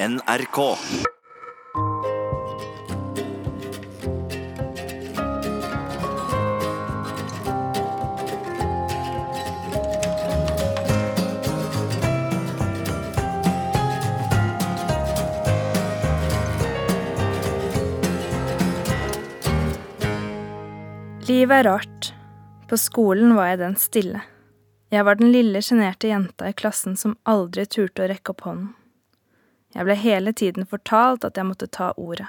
NRK. Livet er rart. På skolen var jeg den stille. Jeg var den lille, sjenerte jenta i klassen som aldri turte å rekke opp hånden. Jeg ble hele tiden fortalt at jeg måtte ta ordet.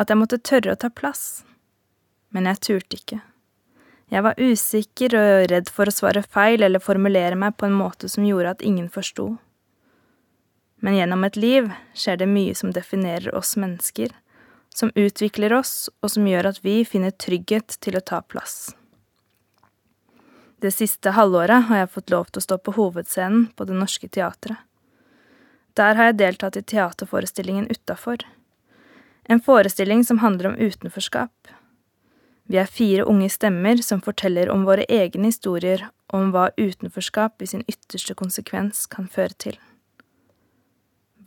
At jeg måtte tørre å ta plass. Men jeg turte ikke. Jeg var usikker og redd for å svare feil eller formulere meg på en måte som gjorde at ingen forsto. Men gjennom et liv skjer det mye som definerer oss mennesker, som utvikler oss, og som gjør at vi finner trygghet til å ta plass. Det siste halvåret har jeg fått lov til å stå på hovedscenen på Det Norske Teatret. Der har jeg deltatt i teaterforestillingen Utafor. En forestilling som handler om utenforskap. Vi er fire unge stemmer som forteller om våre egne historier om hva utenforskap i sin ytterste konsekvens kan føre til.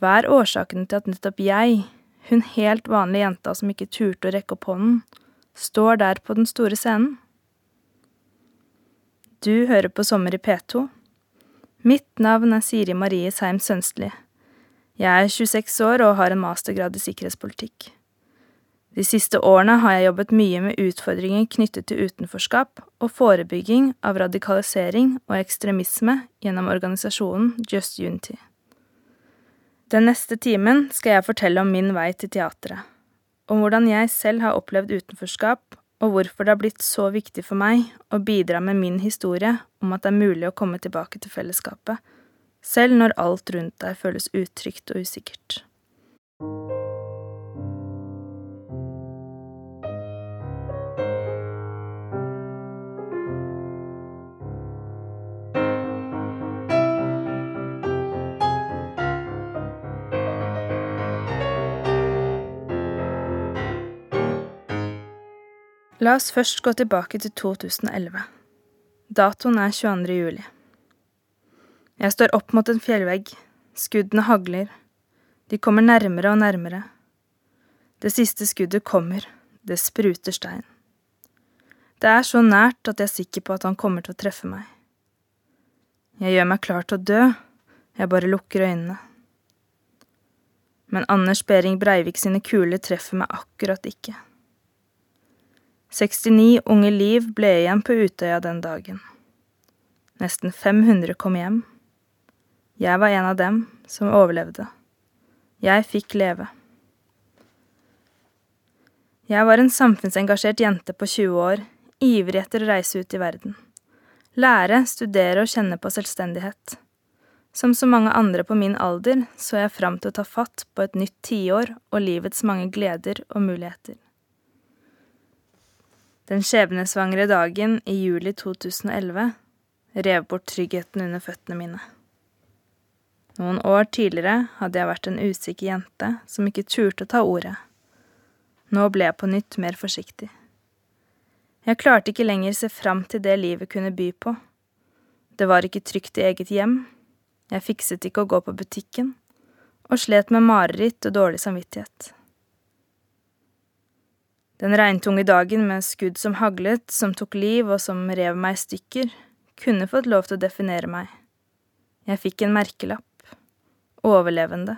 Hva er årsaken til at nettopp jeg, hun helt vanlige jenta som ikke turte å rekke opp hånden, står der på den store scenen? Du hører på Sommer i P2. Mitt navn er Siri Marie Seim Sønstli. Jeg er 26 år og har en mastergrad i sikkerhetspolitikk. De siste årene har jeg jobbet mye med utfordringer knyttet til utenforskap og forebygging av radikalisering og ekstremisme gjennom organisasjonen Just Unity. Den neste timen skal jeg fortelle om min vei til teatret, om hvordan jeg selv har opplevd utenforskap og hvorfor det har blitt så viktig for meg å bidra med min historie om at det er mulig å komme tilbake til fellesskapet, selv når alt rundt deg føles utrygt og usikkert. La oss først gå tilbake til 2011. Datoen er 22. juli. Jeg står opp mot en fjellvegg. Skuddene hagler. De kommer nærmere og nærmere. Det siste skuddet kommer. Det spruter stein. Det er så nært at jeg er sikker på at han kommer til å treffe meg. Jeg gjør meg klar til å dø. Jeg bare lukker øynene. Men Anders Behring Breivik sine kuler treffer meg akkurat ikke. 69 unge liv ble igjen på Utøya den dagen. Nesten 500 kom hjem. Jeg var en av dem som overlevde. Jeg fikk leve. Jeg var en samfunnsengasjert jente på 20 år, ivrig etter å reise ut i verden. Lære, studere og kjenne på selvstendighet. Som så mange andre på min alder så jeg fram til å ta fatt på et nytt tiår og livets mange gleder og muligheter. Den skjebnesvangre dagen i juli 2011 rev bort tryggheten under føttene mine. Noen år tidligere hadde jeg vært en usikker jente som ikke turte å ta ordet. Nå ble jeg på nytt mer forsiktig. Jeg klarte ikke lenger se fram til det livet kunne by på. Det var ikke trygt i eget hjem, jeg fikset ikke å gå på butikken, og slet med mareritt og dårlig samvittighet. Den regntunge dagen med skudd som haglet, som tok liv og som rev meg i stykker, kunne fått lov til å definere meg. Jeg fikk en merkelapp. Overlevende.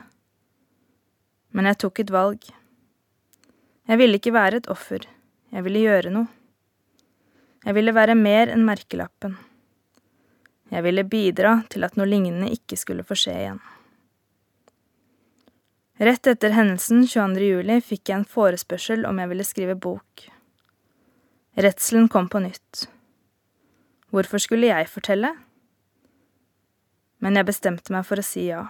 Men jeg tok et valg. Jeg ville ikke være et offer. Jeg ville gjøre noe. Jeg ville være mer enn merkelappen. Jeg ville bidra til at noe lignende ikke skulle få skje igjen. Rett etter hendelsen 22. juli fikk jeg en forespørsel om jeg ville skrive bok. Redselen kom på nytt. Hvorfor skulle jeg fortelle? Men jeg bestemte meg for å si ja.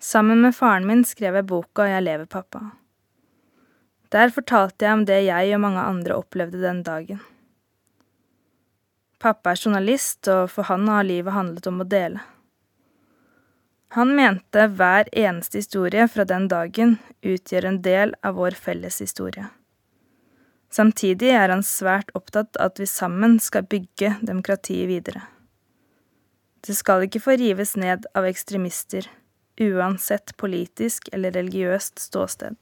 Sammen med faren min skrev jeg boka Jeg lever, pappa. Der fortalte jeg om det jeg og mange andre opplevde den dagen. Pappa er journalist, og for han har livet handlet om å dele. Han mente hver eneste historie fra den dagen utgjør en del av vår felles historie. Samtidig er han svært opptatt av at vi sammen skal bygge demokratiet videre. Det skal ikke få rives ned av ekstremister, uansett politisk eller religiøst ståsted.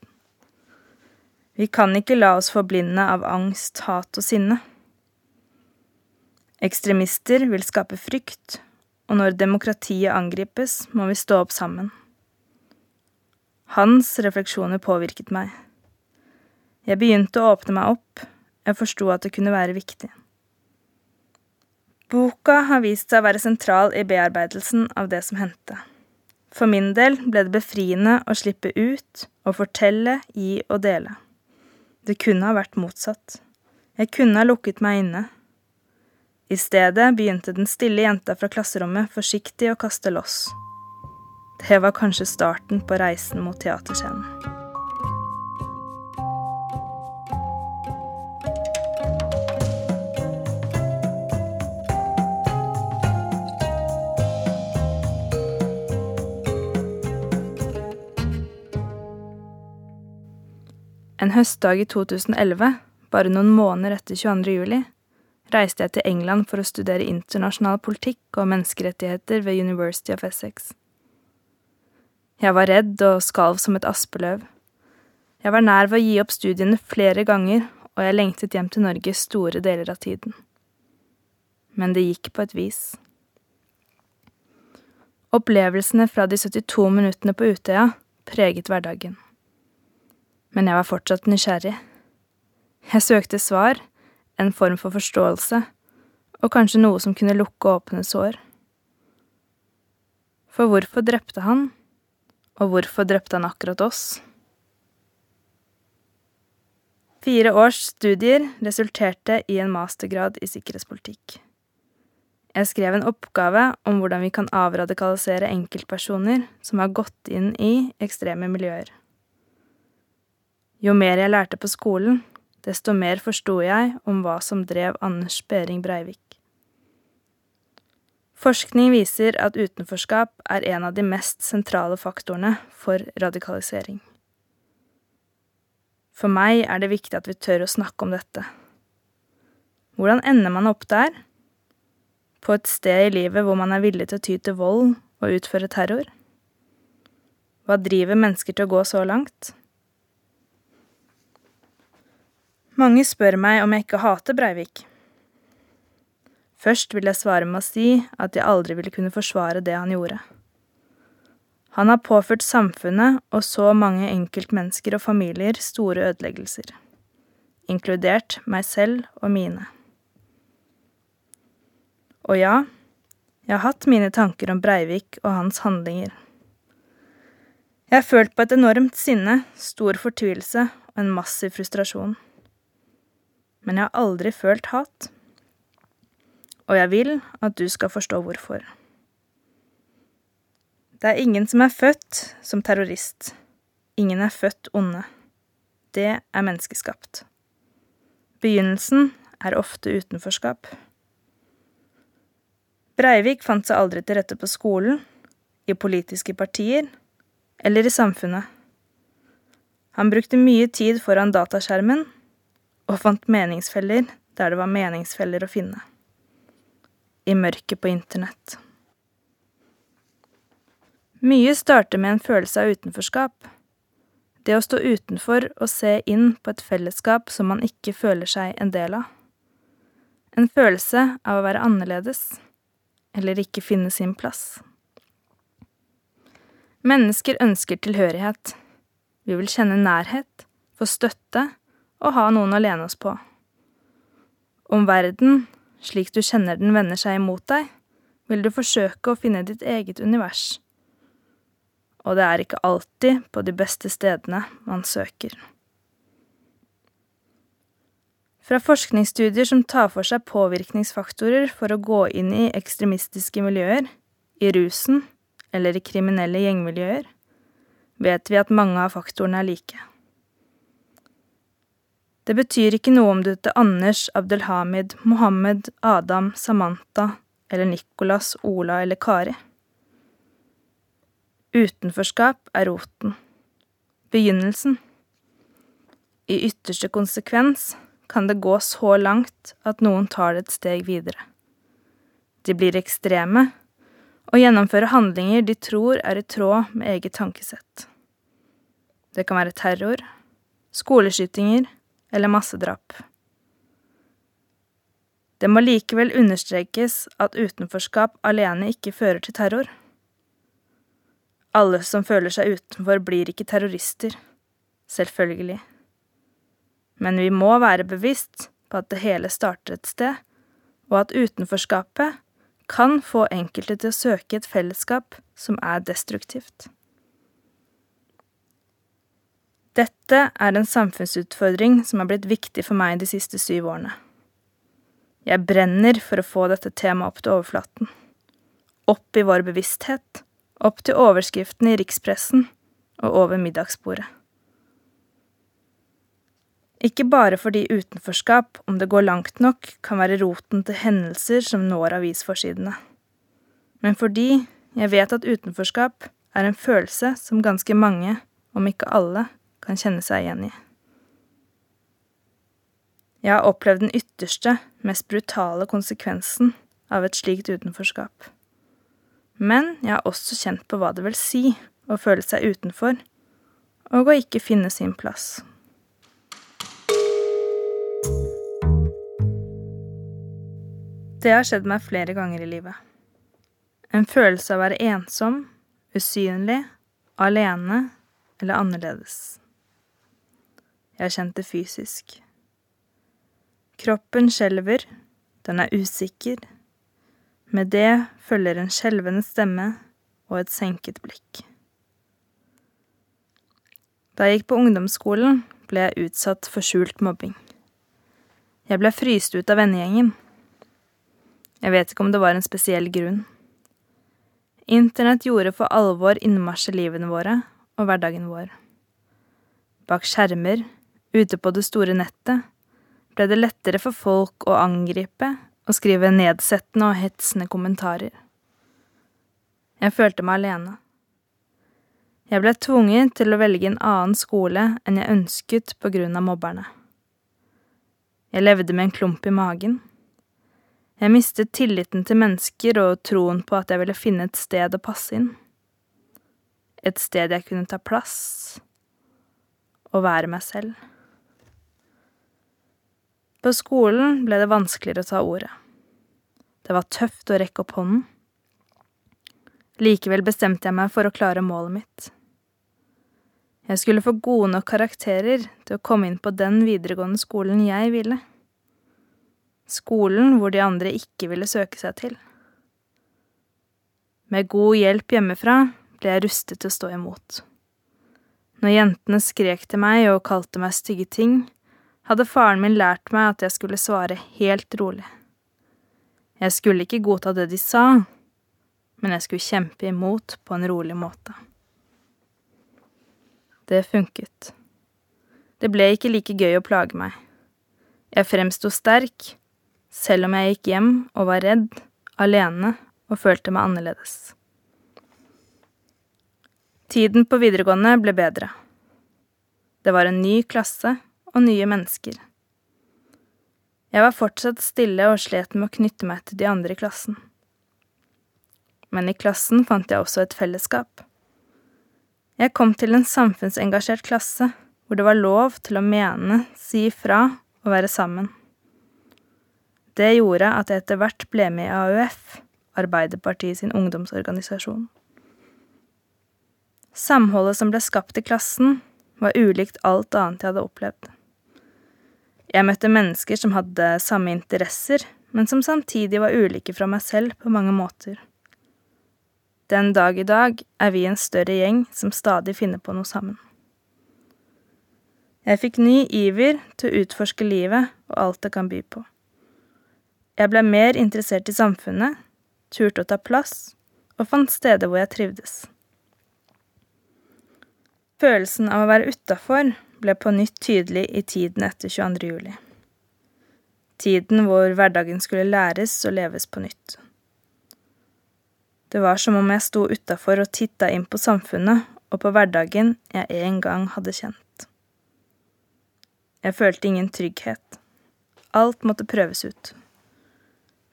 Vi kan ikke la oss forblinde av angst, hat og sinne. Ekstremister vil skape frykt, og når demokratiet angripes, må vi stå opp sammen. Hans refleksjoner påvirket meg. Jeg begynte å åpne meg opp, jeg forsto at det kunne være viktig. Boka har vist seg å være sentral i bearbeidelsen av det som hendte. For min del ble det befriende å slippe ut og fortelle, gi og dele. Det kunne ha vært motsatt. Jeg kunne ha lukket meg inne. I stedet begynte den stille jenta fra klasserommet forsiktig å kaste loss. Det var kanskje starten på reisen mot teaterscenen. En høstdag i 2011, bare noen måneder etter 22. juli, reiste jeg til England for å studere internasjonal politikk og menneskerettigheter ved University of Essex. Jeg var redd og skalv som et aspeløv. Jeg var nær ved å gi opp studiene flere ganger, og jeg lengtet hjem til Norge store deler av tiden. Men det gikk på et vis. Opplevelsene fra de 72 minuttene på Utøya preget hverdagen men jeg var fortsatt nysgjerrig. Jeg søkte svar, en form for forståelse, og kanskje noe som kunne lukke åpne sår. For hvorfor drepte han, og hvorfor drepte han akkurat oss? Fire års studier resulterte i en mastergrad i sikkerhetspolitikk. Jeg skrev en oppgave om hvordan vi kan avradikalisere enkeltpersoner som har gått inn i ekstreme miljøer. Jo mer jeg lærte på skolen, desto mer forsto jeg om hva som drev Anders Behring Breivik. Forskning viser at utenforskap er en av de mest sentrale faktorene for radikalisering. For meg er det viktig at vi tør å snakke om dette. Hvordan ender man opp der? På et sted i livet hvor man er villig til å ty til vold og utføre terror? Hva driver mennesker til å gå så langt? Mange spør meg om jeg ikke hater Breivik. Først vil jeg svare med å si at jeg aldri ville kunne forsvare det han gjorde. Han har påført samfunnet og så mange enkeltmennesker og familier store ødeleggelser, inkludert meg selv og mine. Og ja, jeg har hatt mine tanker om Breivik og hans handlinger. Jeg har følt på et enormt sinne, stor fortvilelse og en massiv frustrasjon men jeg har aldri følt hat. Og jeg vil at du skal forstå hvorfor. Det er ingen som er født som terrorist. Ingen er født onde. Det er menneskeskapt. Begynnelsen er ofte utenforskap. Breivik fant seg aldri til rette på skolen, i politiske partier eller i samfunnet. Han brukte mye tid foran dataskjermen og fant meningsfeller der det var meningsfeller å finne. I mørket på internett. Mye starter med en følelse av utenforskap. Det å stå utenfor og se inn på et fellesskap som man ikke føler seg en del av. En følelse av å være annerledes, eller ikke finne sin plass. Mennesker ønsker tilhørighet. Vi vil kjenne nærhet, få støtte og ha noen å lene oss på. Om verden, slik du kjenner den, vender seg imot deg, vil du forsøke å finne ditt eget univers. Og det er ikke alltid på de beste stedene man søker. Fra forskningsstudier som tar for seg påvirkningsfaktorer for å gå inn i ekstremistiske miljøer, i rusen eller i kriminelle gjengmiljøer, vet vi at mange av faktorene er like. Det betyr ikke noe om du heter Anders, Abdelhamid, Mohammed, Adam, Samantha eller Nicolas, Ola eller Kari. Utenforskap er roten. Begynnelsen. I ytterste konsekvens kan det gå så langt at noen tar det et steg videre. De blir ekstreme, og gjennomfører handlinger de tror er i tråd med eget tankesett. Det kan være terror, skoleskytinger eller massedrap. Det må likevel understrekes at utenforskap alene ikke fører til terror. Alle som føler seg utenfor, blir ikke terrorister. Selvfølgelig. Men vi må være bevisst på at det hele starter et sted, og at utenforskapet kan få enkelte til å søke et fellesskap som er destruktivt. Dette er en samfunnsutfordring som har blitt viktig for meg de siste syv årene. Jeg brenner for å få dette temaet opp til overflaten. Opp i vår bevissthet, opp til overskriftene i rikspressen og over middagsbordet. Ikke bare fordi utenforskap, om det går langt nok, kan være roten til hendelser som når avisforsidene, men fordi jeg vet at utenforskap er en følelse som ganske mange, om ikke alle, kan kjenne seg igjen i. Jeg har opplevd den ytterste, mest brutale konsekvensen av et slikt utenforskap. Men jeg har også kjent på hva det vil si å føle seg utenfor, og å ikke finne sin plass. Det har skjedd meg flere ganger i livet. En følelse av å være ensom, usynlig, alene eller annerledes. Jeg har kjent det fysisk. Kroppen skjelver, den er usikker. Med det følger en skjelvende stemme og et senket blikk. Da jeg gikk på ungdomsskolen, ble jeg utsatt for skjult mobbing. Jeg ble fryst ut av vennegjengen. Jeg vet ikke om det var en spesiell grunn. Internett gjorde for alvor innmarsj i livene våre og hverdagen vår. Bak skjermer, ute på det store nettet, ble det lettere for folk å angripe og skrive nedsettende og hetsende kommentarer. Jeg følte meg alene. Jeg ble tvunget til å velge en annen skole enn jeg ønsket på grunn av mobberne. Jeg levde med en klump i magen. Jeg mistet tilliten til mennesker og troen på at jeg ville finne et sted å passe inn. Et sted jeg kunne ta plass og være meg selv. På skolen ble det vanskeligere å ta ordet. Det var tøft å rekke opp hånden. Likevel bestemte jeg meg for å klare målet mitt. Jeg skulle få gode nok karakterer til å komme inn på den videregående skolen jeg ville skolen hvor de andre ikke ville søke seg til. Med god hjelp hjemmefra ble jeg rustet til å stå imot. Når jentene skrek til meg og kalte meg stygge ting, hadde faren min lært meg at jeg skulle svare helt rolig. Jeg skulle ikke godta det de sa, men jeg skulle kjempe imot på en rolig måte. Det funket. Det ble ikke like gøy å plage meg. Jeg fremsto sterk, selv om jeg gikk hjem og var redd, alene og følte meg annerledes. Tiden på videregående ble bedre. Det var en ny klasse og nye mennesker. Jeg var fortsatt stille og slet med å knytte meg til de andre i klassen. Men i klassen fant jeg også et fellesskap. Jeg kom til en samfunnsengasjert klasse hvor det var lov til å mene, si ifra og være sammen. Det gjorde at jeg etter hvert ble med i AUF, Arbeiderpartiet sin ungdomsorganisasjon. Samholdet som ble skapt i klassen, var ulikt alt annet jeg hadde opplevd. Jeg møtte mennesker som hadde samme interesser, men som samtidig var ulike fra meg selv på mange måter. Den dag i dag er vi en større gjeng som stadig finner på noe sammen. Jeg fikk ny iver til å utforske livet og alt det kan by på. Jeg ble mer interessert i samfunnet, turte å ta plass og fant steder hvor jeg trivdes. Følelsen av å være utafor ble på nytt tydelig i tiden etter 22. juli. Tiden hvor hverdagen skulle læres og leves på nytt. Det var som om jeg sto utafor og titta inn på samfunnet og på hverdagen jeg en gang hadde kjent. Jeg følte ingen trygghet. Alt måtte prøves ut.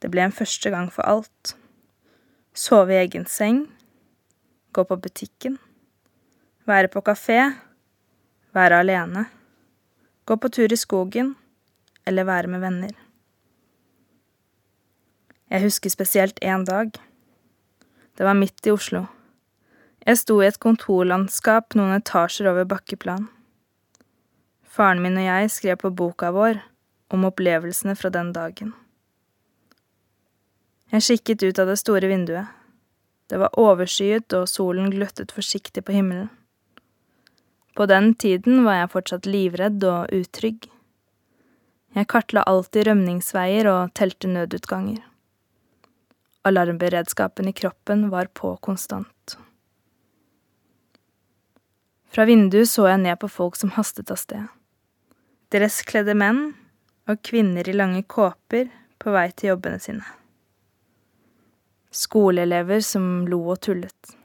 Det ble en første gang for alt. Sove i egen seng. Gå på butikken. Være på kafé. Være alene. Gå på tur i skogen. Eller være med venner. Jeg husker spesielt én dag. Det var midt i Oslo. Jeg sto i et kontorlandskap noen etasjer over bakkeplan. Faren min og jeg skrev på boka vår om opplevelsene fra den dagen. Jeg kikket ut av det store vinduet. Det var overskyet, og solen gløttet forsiktig på himmelen. På den tiden var jeg fortsatt livredd og utrygg. Jeg kartla alltid rømningsveier og telte nødutganger. Alarmberedskapen i kroppen var på konstant. Fra vinduet så jeg ned på folk som hastet av sted. Dresskledde menn og kvinner i lange kåper på vei til jobbene sine. Skoleelever som lo og tullet.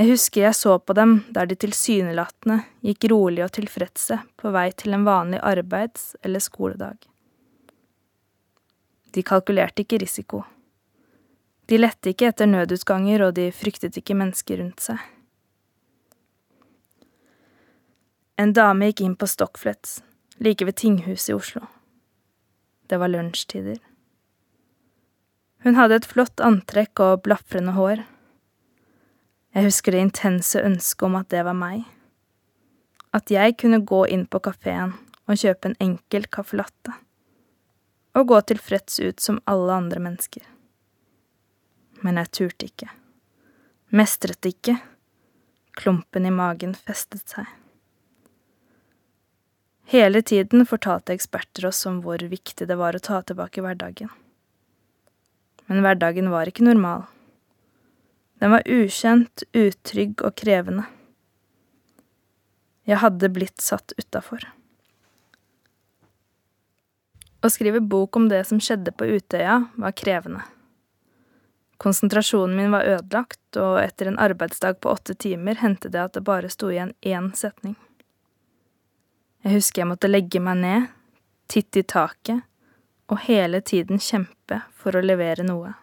Jeg husker jeg så på dem der de tilsynelatende gikk rolig og tilfredse på vei til en vanlig arbeids- eller skoledag. De kalkulerte ikke risiko. De lette ikke etter nødutganger, og de fryktet ikke mennesker rundt seg. En dame gikk inn på Stockflets, like ved tinghuset i Oslo. Det var lunsjtider. Hun hadde et flott antrekk og blafrende hår. Jeg husker det intense ønsket om at det var meg. At jeg kunne gå inn på kafeen og kjøpe en enkel caffè latte og gå tilfreds ut som alle andre mennesker. Men jeg turte ikke. Mestret ikke. Klumpen i magen festet seg. Hele tiden fortalte eksperter oss om hvor viktig det var å ta tilbake hverdagen. Men hverdagen var ikke normal. Den var ukjent, utrygg og krevende. Jeg hadde blitt satt utafor. Å skrive bok om det som skjedde på Utøya, var krevende. Konsentrasjonen min var ødelagt, og etter en arbeidsdag på åtte timer hendte det at det bare sto igjen én setning. Jeg husker jeg måtte legge meg ned, titte i taket og hele tiden kjempe for å levere noe.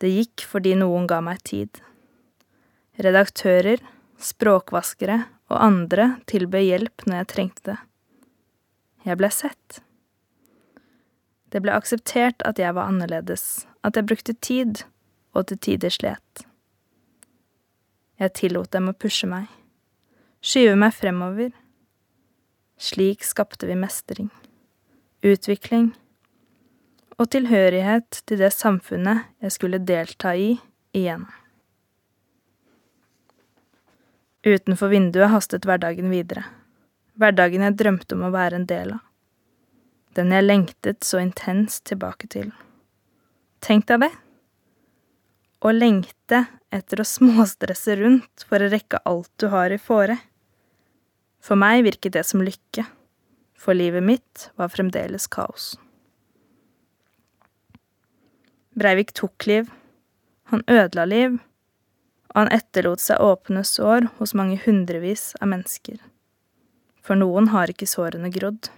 Det gikk fordi noen ga meg tid. Redaktører, språkvaskere og andre tilbød hjelp når jeg trengte det. Jeg ble sett. Det ble akseptert at jeg var annerledes, at jeg brukte tid, og til tider slet. Jeg tillot dem å pushe meg, skyve meg fremover. Slik skapte vi mestring, utvikling og tilhørighet til det samfunnet jeg skulle delta i igjen. Utenfor vinduet hastet hverdagen videre hverdagen jeg drømte om å være en del av. Den jeg lengtet så intenst tilbake til. Tenk deg det! Å lengte etter å småstresse rundt for å rekke alt du har i fore. For meg virket det som lykke, for livet mitt var fremdeles kaos. Breivik tok liv, han ødela liv, og han etterlot seg åpne sår hos mange hundrevis av mennesker for noen har ikke sårene grodd.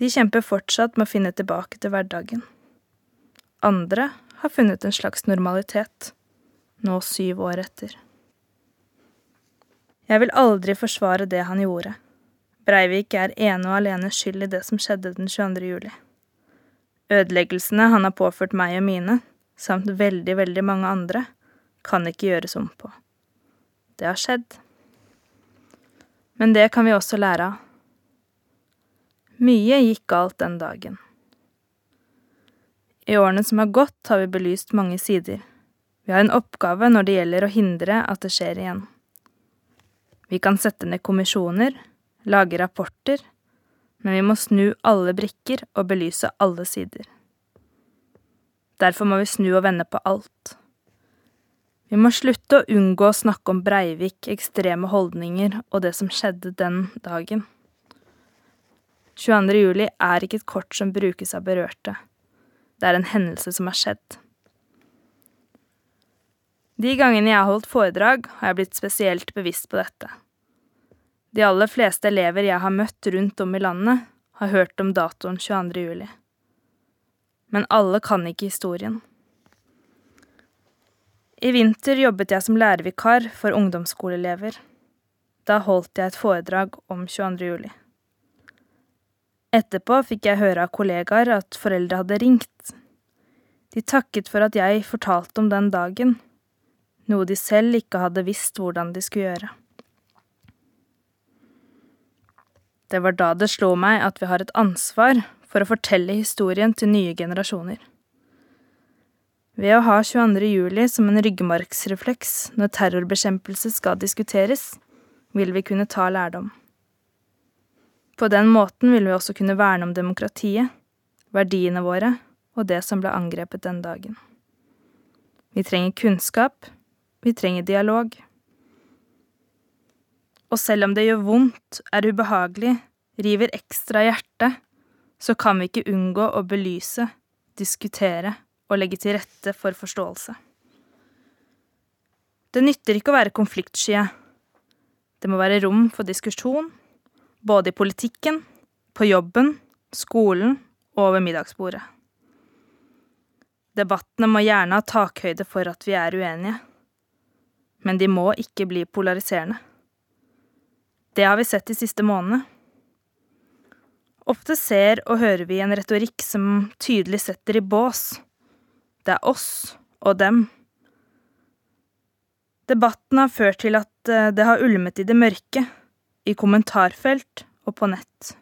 De kjemper fortsatt med å finne tilbake til hverdagen. Andre har funnet en slags normalitet, nå syv år etter. Jeg vil aldri forsvare det han gjorde. Breivik er ene og alene skyld i det som skjedde den 22. juli. Ødeleggelsene han har påført meg og mine, samt veldig, veldig mange andre, kan ikke gjøres om på. Det har skjedd. Men det kan vi også lære av. Mye gikk galt den dagen. I årene som har gått, har vi belyst mange sider. Vi har en oppgave når det gjelder å hindre at det skjer igjen. Vi kan sette ned kommisjoner, lage rapporter, men vi må snu alle brikker og belyse alle sider. Derfor må vi snu og vende på alt. Vi må slutte å unngå å snakke om Breivik, ekstreme holdninger og det som skjedde den dagen. 22. juli er ikke et kort som brukes av berørte. Det er en hendelse som har skjedd. De gangene jeg har holdt foredrag, har jeg blitt spesielt bevisst på dette. De aller fleste elever jeg har møtt rundt om i landet, har hørt om datoen 22. juli. Men alle kan ikke historien. I vinter jobbet jeg som lærervikar for ungdomsskoleelever. Da holdt jeg et foredrag om 22. juli. Etterpå fikk jeg høre av kollegaer at foreldre hadde ringt. De takket for at jeg fortalte om den dagen, noe de selv ikke hadde visst hvordan de skulle gjøre. Det var da det slo meg at vi har et ansvar for å fortelle historien til nye generasjoner. Ved å ha 22. juli som en ryggmargsrefleks når terrorbekjempelse skal diskuteres, vil vi kunne ta lærdom. På den måten vil vi også kunne verne om demokratiet, verdiene våre og det som ble angrepet den dagen. Vi trenger kunnskap, vi trenger dialog. Og selv om det gjør vondt, er ubehagelig, river ekstra hjertet, så kan vi ikke unngå å belyse, diskutere og legge til rette for forståelse. Det nytter ikke å være konfliktsky. Det må være rom for diskusjon både i politikken, på jobben, skolen og ved middagsbordet. Debattene må gjerne ha takhøyde for at vi er uenige, men de må ikke bli polariserende. Det har vi sett de siste månedene. Ofte ser og hører vi en retorikk som tydelig setter i bås. Det er oss og dem. Debatten har ført til at eh, det har ulmet i det mørke i kommentarfelt og på nett.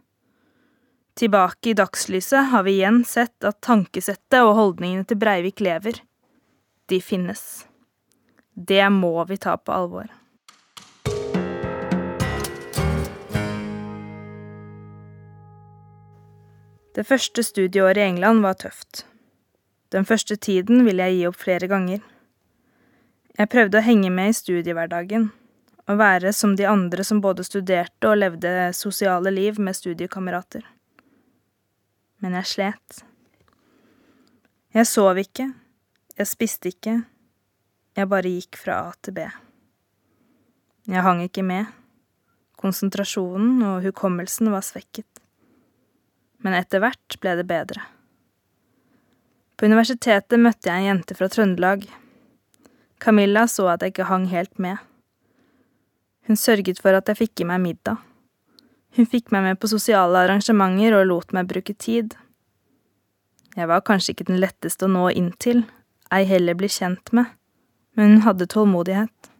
Tilbake i dagslyset har vi igjen sett at tankesettet og holdningene til Breivik lever. De finnes. Det må vi ta på alvor. Det første studieåret i England var tøft. Den første tiden ville jeg gi opp flere ganger. Jeg prøvde å henge med i studiehverdagen, å være som de andre som både studerte og levde sosiale liv med studiekamerater. Men jeg slet. Jeg sov ikke, jeg spiste ikke, jeg bare gikk fra A til B. Jeg hang ikke med, konsentrasjonen og hukommelsen var svekket. Men etter hvert ble det bedre. På universitetet møtte jeg en jente fra Trøndelag. Camilla så at jeg ikke hang helt med. Hun sørget for at jeg fikk i meg middag. Hun fikk meg med på sosiale arrangementer og lot meg bruke tid. Jeg var kanskje ikke den letteste å nå inn til, ei heller bli kjent med, men hun hadde tålmodighet.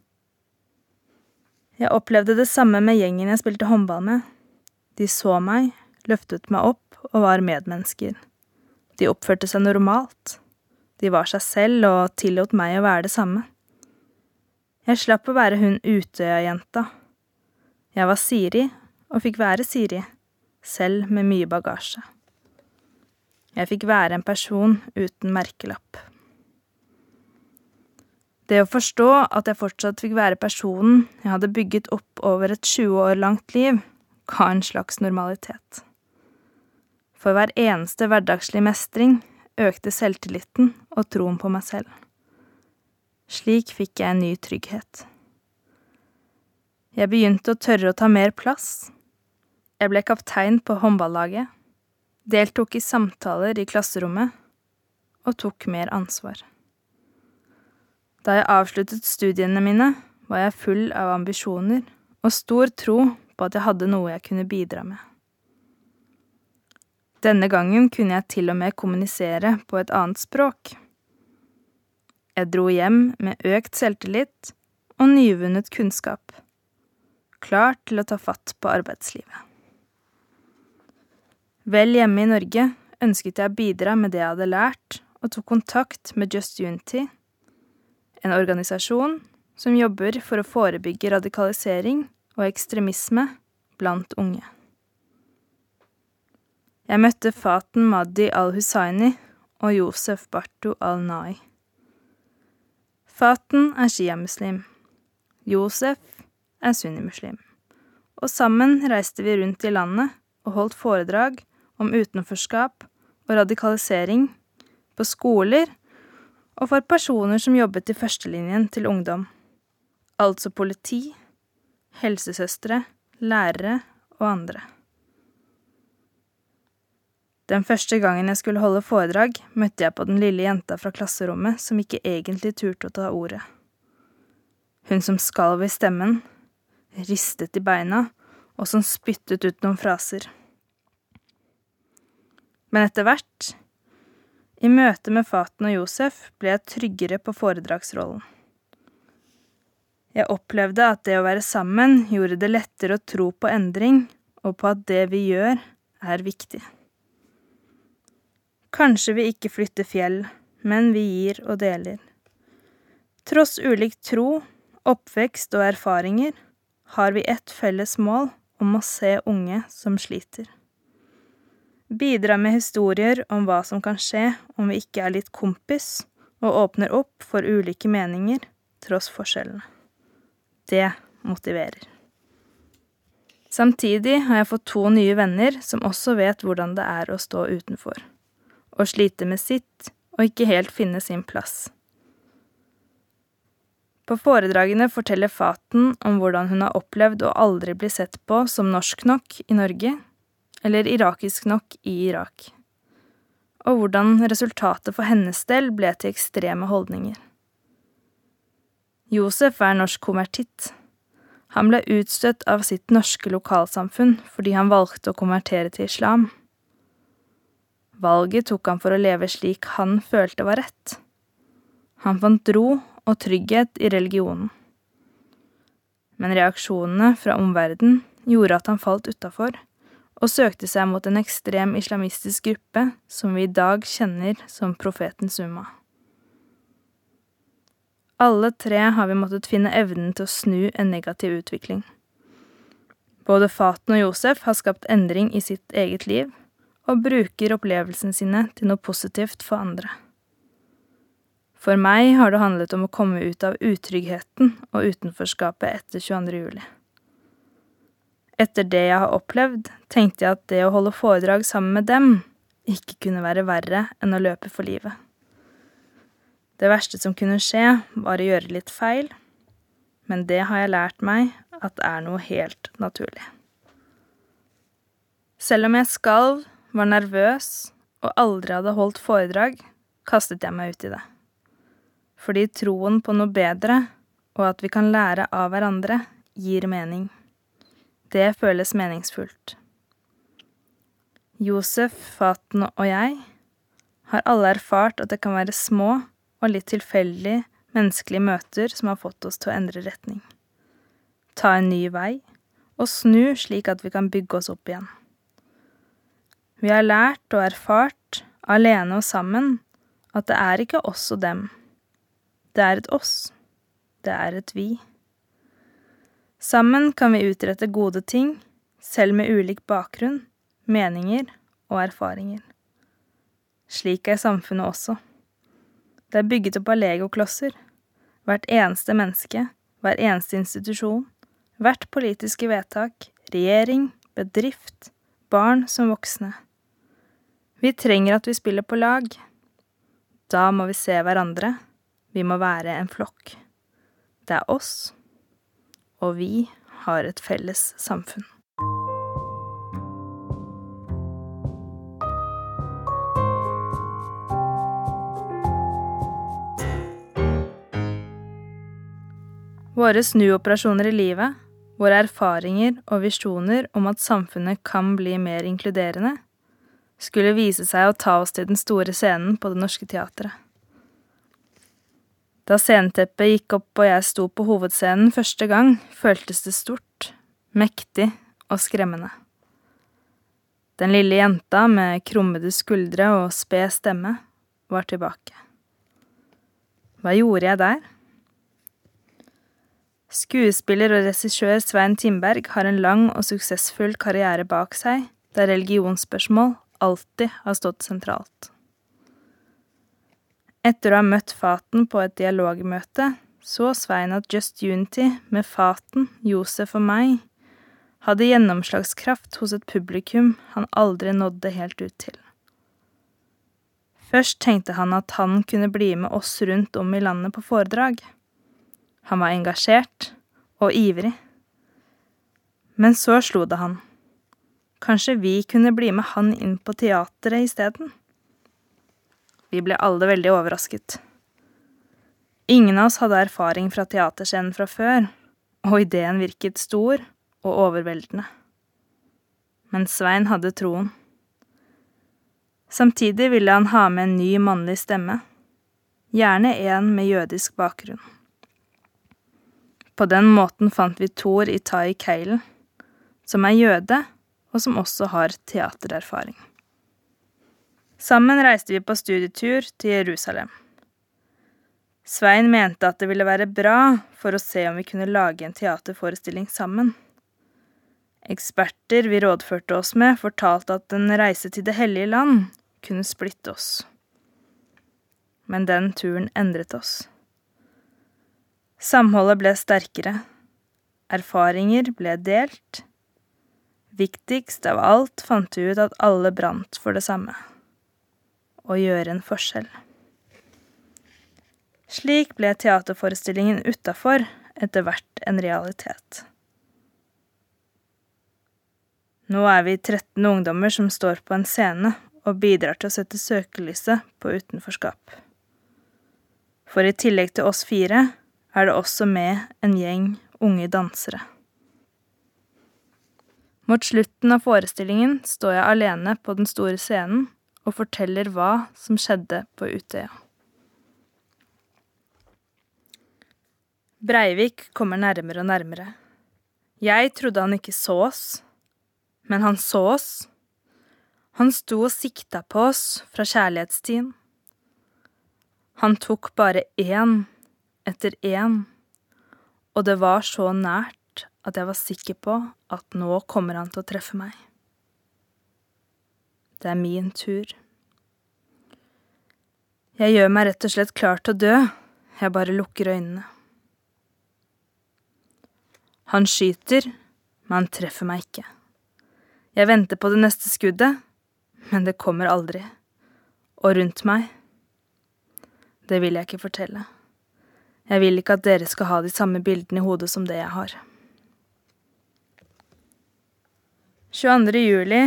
Jeg opplevde det samme med gjengen jeg spilte håndball med. De så meg, løftet meg opp og var medmennesker. De oppførte seg normalt. De var seg selv og tillot meg å være det samme. Jeg slapp å være hun Utøya-jenta. Jeg var Siri, og fikk være Siri, selv med mye bagasje. Jeg fikk være en person uten merkelapp. Det å forstå at jeg fortsatt fikk være personen jeg hadde bygget opp over et 20 år langt liv, ga en slags normalitet. For hver eneste hverdagslig mestring økte selvtilliten og troen på meg selv. Slik fikk jeg en ny trygghet. Jeg begynte å tørre å ta mer plass. Jeg ble kaptein på håndballaget, deltok i samtaler i klasserommet og tok mer ansvar. Da jeg avsluttet studiene mine, var jeg full av ambisjoner og stor tro på at jeg hadde noe jeg kunne bidra med. Denne gangen kunne jeg til og med kommunisere på et annet språk. Jeg dro hjem med økt selvtillit og nyvunnet kunnskap, klar til å ta fatt på arbeidslivet. Vel hjemme i Norge ønsket jeg å bidra med det jeg hadde lært, og tok kontakt med Just Unity, en organisasjon som jobber for å forebygge radikalisering og ekstremisme blant unge. Jeg møtte Faten Maddi al-Hussaini og Josef Barto al-Nai. Faten er sjiamuslim. Josef er sunnimuslim. Og sammen reiste vi rundt i landet og holdt foredrag om utenforskap og radikalisering på skoler og for personer som jobbet i førstelinjen til ungdom, altså politi, helsesøstre, lærere og andre. Den første gangen jeg skulle holde foredrag, møtte jeg på den lille jenta fra klasserommet som ikke egentlig turte å ta ordet. Hun som skalv i stemmen, ristet i beina og som spyttet ut noen fraser. Men etter hvert, i møte med Faten og Josef, ble jeg tryggere på foredragsrollen. Jeg opplevde at det å være sammen gjorde det lettere å tro på endring, og på at det vi gjør, er viktig. Kanskje vi ikke flytter fjell, men vi gir og deler. Tross ulik tro, oppvekst og erfaringer har vi ett felles mål om å se unge som sliter. Bidra med historier om hva som kan skje om vi ikke er litt kompis, og åpner opp for ulike meninger tross forskjellene. Det motiverer. Samtidig har jeg fått to nye venner som også vet hvordan det er å stå utenfor, og slite med sitt og ikke helt finne sin plass. På foredragene forteller Faten om hvordan hun har opplevd å aldri bli sett på som norsk nok i Norge, eller irakisk nok i Irak, og hvordan resultatet for hennes del ble til ekstreme holdninger. Josef er norsk konvertitt. Han ble utstøtt av sitt norske lokalsamfunn fordi han valgte å konvertere til islam. Valget tok han for å leve slik han følte var rett. Han fant ro og trygghet i religionen. Men reaksjonene fra omverdenen gjorde at han falt utafor, og søkte seg mot en ekstrem islamistisk gruppe som vi i dag kjenner som Profetens Umma. Alle tre har vi måttet finne evnen til å snu en negativ utvikling. Både Faten og Josef har skapt endring i sitt eget liv, og bruker opplevelsene sine til noe positivt for andre. For meg har det handlet om å komme ut av utryggheten og utenforskapet etter 22. juli. Etter det jeg har opplevd, tenkte jeg at det å holde foredrag sammen med dem ikke kunne være verre enn å løpe for livet. Det verste som kunne skje, var å gjøre litt feil, men det har jeg lært meg at er noe helt naturlig. Selv om jeg skalv, var nervøs og aldri hadde holdt foredrag, kastet jeg meg ut i det. Fordi troen på noe bedre, og at vi kan lære av hverandre, gir mening. Det føles meningsfullt. Josef, Faten og jeg har alle erfart at det kan være små og litt tilfeldig menneskelige møter som har fått oss til å endre retning. Ta en ny vei, og snu slik at vi kan bygge oss opp igjen. Vi har lært og erfart, alene og sammen, at det er ikke oss og dem. Det er et oss. Det er et vi. Sammen kan vi utrette gode ting, selv med ulik bakgrunn, meninger og erfaringer. Slik er samfunnet også. Det er bygget opp av legoklosser. Hvert eneste menneske, hver eneste institusjon, hvert politiske vedtak, regjering, bedrift, barn som voksne. Vi trenger at vi spiller på lag. Da må vi se hverandre. Vi må være en flokk. Det er oss, og vi har et felles samfunn. Våre snuoperasjoner i livet, våre erfaringer og visjoner om at samfunnet kan bli mer inkluderende, skulle vise seg å ta oss til den store scenen på Det Norske Teatret. Da sceneteppet gikk opp og jeg sto på hovedscenen første gang, føltes det stort, mektig og skremmende. Den lille jenta med krummede skuldre og sped stemme var tilbake. Hva gjorde jeg der? Skuespiller og regissør Svein Timberg har en lang og suksessfull karriere bak seg, der religionsspørsmål alltid har stått sentralt. Etter å ha møtt Faten på et dialogmøte, så Svein at Just Unity med Faten, Josef og meg hadde gjennomslagskraft hos et publikum han aldri nådde helt ut til. Først tenkte han at han kunne bli med oss rundt om i landet på foredrag. Han var engasjert og ivrig. Men så slo det han. Kanskje vi kunne bli med han inn på teatret isteden? Vi ble alle veldig overrasket. Ingen av oss hadde erfaring fra teaterscenen fra før, og ideen virket stor og overveldende. Men Svein hadde troen. Samtidig ville han ha med en ny mannlig stemme, gjerne en med jødisk bakgrunn. På den måten fant vi Thor i Tai Keilen, som er jøde, og som også har teatererfaring. Sammen reiste vi på studietur til Jerusalem. Svein mente at det ville være bra for å se om vi kunne lage en teaterforestilling sammen. Eksperter vi rådførte oss med, fortalte at en reise til Det hellige land kunne splitte oss. Men den turen endret oss. Samholdet ble sterkere. Erfaringer ble delt. Viktigst av alt fant vi ut at alle brant for det samme å gjøre en forskjell. Slik ble teaterforestillingen utafor etter hvert en realitet. Nå er vi 13 ungdommer som står på en scene og bidrar til å sette søkelyset på utenforskap. For i tillegg til oss fire er det også med en gjeng unge dansere. Mot slutten av forestillingen står jeg alene på den store scenen og forteller hva som skjedde på Utøya. Breivik kommer nærmere og nærmere. Jeg trodde han ikke så oss, men han så oss. Han sto og sikta på oss fra kjærlighetstiden. Han tok bare én etter én, og det var så nært at jeg var sikker på at nå kommer han til å treffe meg. Det er min tur. Jeg gjør meg rett og slett klar til å dø, jeg bare lukker øynene. Han skyter, men han treffer meg ikke. Jeg venter på det neste skuddet, men det kommer aldri. Og rundt meg Det vil jeg ikke fortelle. Jeg vil ikke at dere skal ha de samme bildene i hodet som det jeg har. 22. juli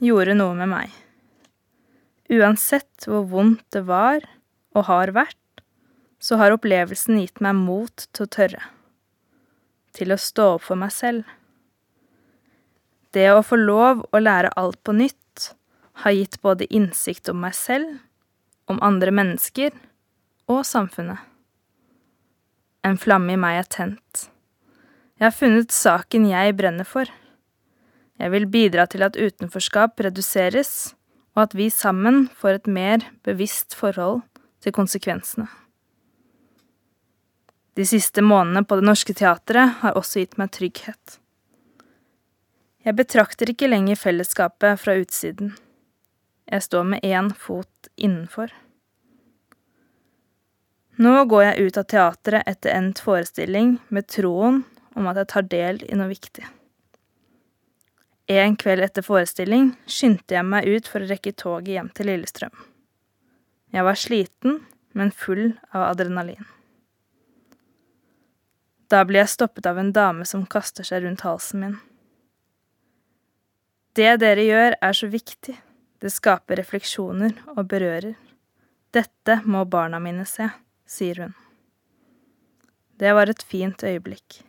gjorde noe med meg. Uansett hvor vondt det var og har vært, så har opplevelsen gitt meg mot til å tørre. Til å stå opp for meg selv. Det å få lov å lære alt på nytt har gitt både innsikt om meg selv, om andre mennesker og samfunnet. En flamme i meg er tent. Jeg har funnet saken jeg brenner for. Jeg vil bidra til at utenforskap reduseres og at vi sammen får et mer bevisst forhold til konsekvensene. De siste månedene på Det Norske Teatret har også gitt meg trygghet. Jeg betrakter ikke lenger fellesskapet fra utsiden. Jeg står med én fot innenfor. Nå går jeg ut av teatret etter endt forestilling med troen om at jeg tar del i noe viktig. En kveld etter forestilling skyndte jeg meg ut for å rekke toget hjem til Lillestrøm. Jeg var sliten, men full av adrenalin. Da blir jeg stoppet av en dame som kaster seg rundt halsen min. Det dere gjør, er så viktig. Det skaper refleksjoner og berører. Dette må barna mine se, sier hun. Det var et fint øyeblikk.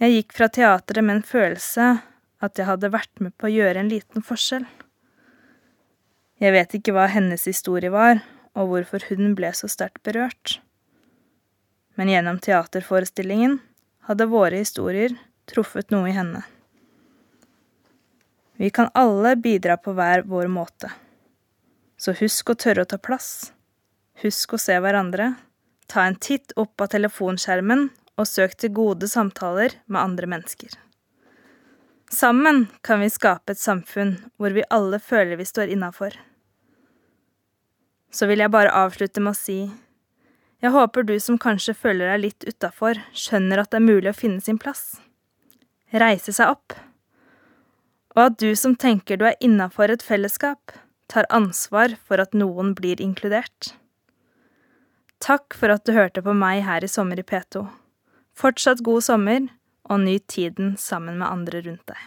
Jeg gikk fra teatret med en følelse at jeg hadde vært med på å gjøre en liten forskjell. Jeg vet ikke hva hennes historie var, og hvorfor hun ble så sterkt berørt. Men gjennom teaterforestillingen hadde våre historier truffet noe i henne. Vi kan alle bidra på hver vår måte. Så husk å tørre å ta plass. Husk å se hverandre. Ta en titt opp av telefonskjermen og søk til gode samtaler med andre mennesker. Sammen kan vi skape et samfunn hvor vi alle føler vi står innafor. Så vil jeg bare avslutte med å si jeg håper du som kanskje føler deg litt utafor, skjønner at det er mulig å finne sin plass. Reise seg opp. Og at du som tenker du er innafor et fellesskap, tar ansvar for at noen blir inkludert. Takk for at du hørte på meg her i Sommer i P2. Fortsatt god sommer og nyt tiden sammen med andre rundt deg.